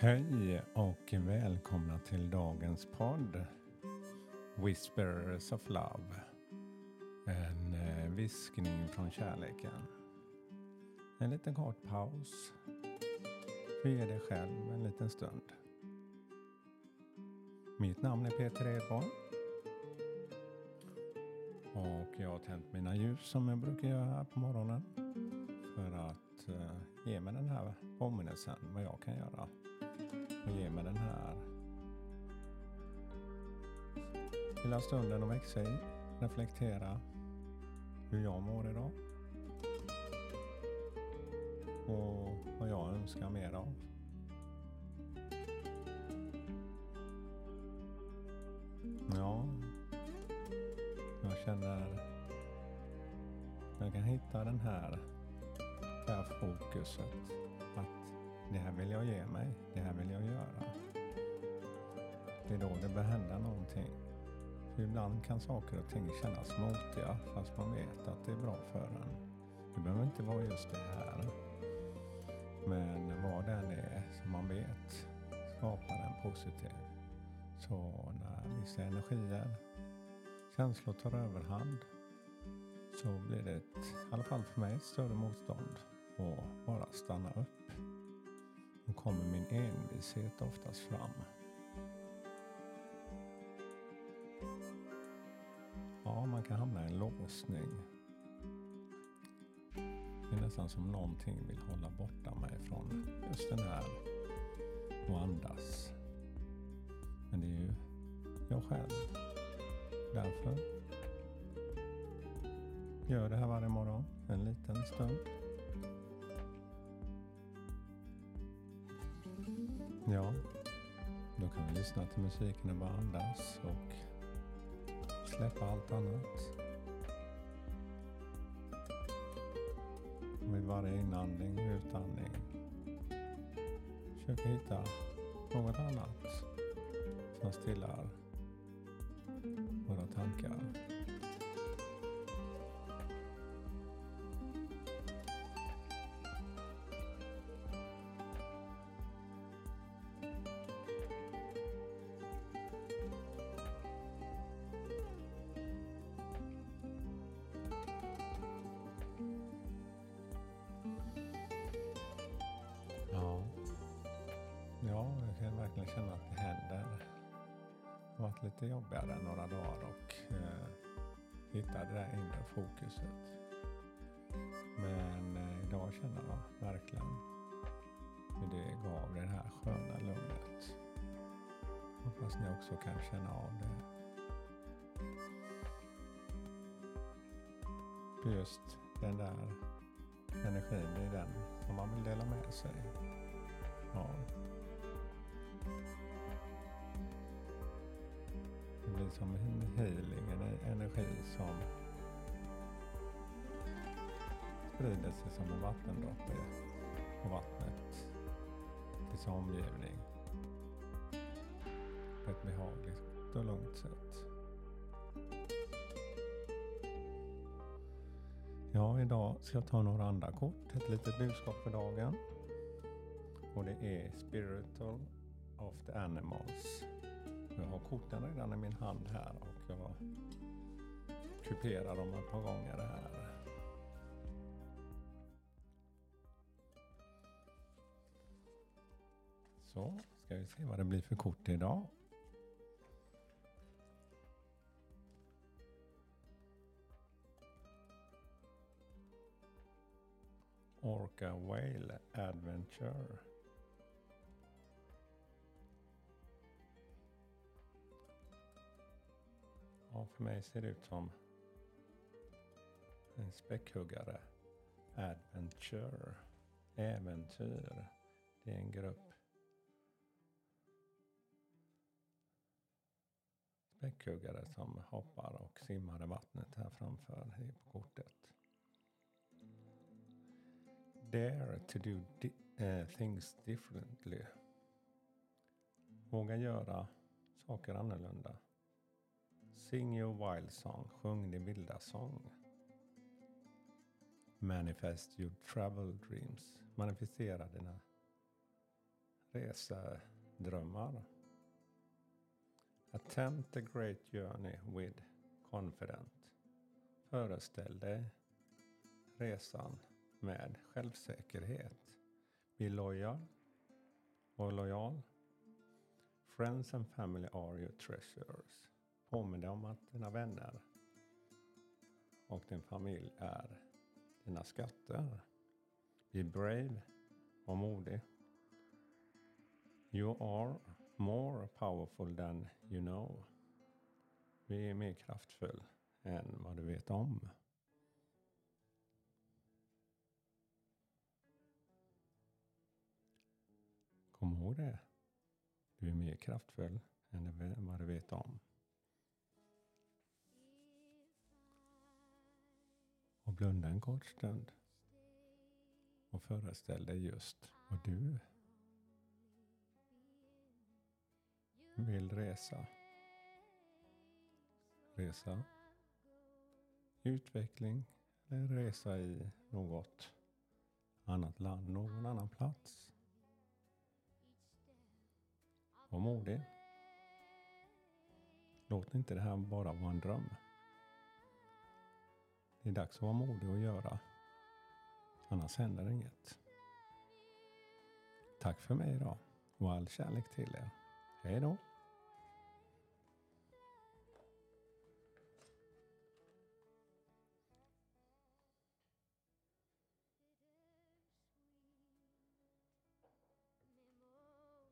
Hej och välkomna till dagens podd Whispers of Love. En eh, viskning från kärleken. En liten kort paus. För ge dig själv en liten stund. Mitt namn är Peter Edborg. Och jag har tänt mina ljus som jag brukar göra på morgonen. För att eh, ge mig den här påminnelsen vad jag kan göra och ge mig den här. Lilla stunden att växa i, reflektera hur jag mår idag. Och vad jag önskar mer av. Ja, jag känner jag kan hitta den här, det här fokuset. Att det här vill jag ge mig. Det bör börjar hända någonting. För ibland kan saker och ting kännas motiga fast man vet att det är bra för en. Det behöver inte vara just det här. Men vad det än är som man vet skapar en positiv. Så när vissa energier, känslor tar överhand så blir det, ett, i alla fall för mig, ett större motstånd och bara stanna upp. Då kommer min envishet oftast fram. Man kan hamna i en låsning. Det är nästan som någonting vill hålla borta mig från just den här och andas. Men det är ju jag själv. Därför gör det här varje morgon, en liten stund. Ja, då kan vi lyssna till musiken och bara andas och släppa allt annat. Vid varje inandning och utandning försöka hitta något annat som stillar våra tankar. Varit lite jobbigare några dagar och eh, hitta det där inre fokuset. Men eh, idag känner jag verkligen hur det gav det här sköna lugnet. Hoppas ni också kan känna av det. För just den där energin, det är den som man vill dela med sig av. Det blir som en healing, en energi som sprider sig som en vattendroppe på vattnet till sin omgivning på ett behagligt och lugnt sätt. Ja, idag ska jag ta några andra kort, ett litet budskap för dagen. Och det är Spiritual of the Animals jag har korten redan i min hand här och jag kuperar dem ett par gånger här. Så, ska vi se vad det blir för kort idag. Orca Whale Adventure. Ja, för mig ser det ut som en späckhuggare. Adventure. Äventyr. Det är en grupp späckhuggare som hoppar och simmar i vattnet här framför på kortet. Dare to do di uh, things differently. Våga göra saker annorlunda. Sing your wild song, sjung din vilda sång. Manifest your travel dreams, manifestera dina resedrömmar. Attempt a great journey with confident. Föreställ dig resan med självsäkerhet. Be loyal. Var lojal. Friends and family are your treasures. Påminn dig om att dina vänner och din familj är dina skatter. Be brave. Var modig. You are more powerful than you know. Du är mer kraftfull än vad du vet om. Kom ihåg det. Du är mer kraftfull än vad du vet om. Blunda en kort stund. Och föreställ dig just vad du vill resa. Resa. Utveckling eller resa i något annat land, någon annan plats. Var modig. Låt inte det här bara vara en dröm. Det är dags att vara modig och göra. Annars händer inget. Tack för mig idag och all kärlek till er. Hej då!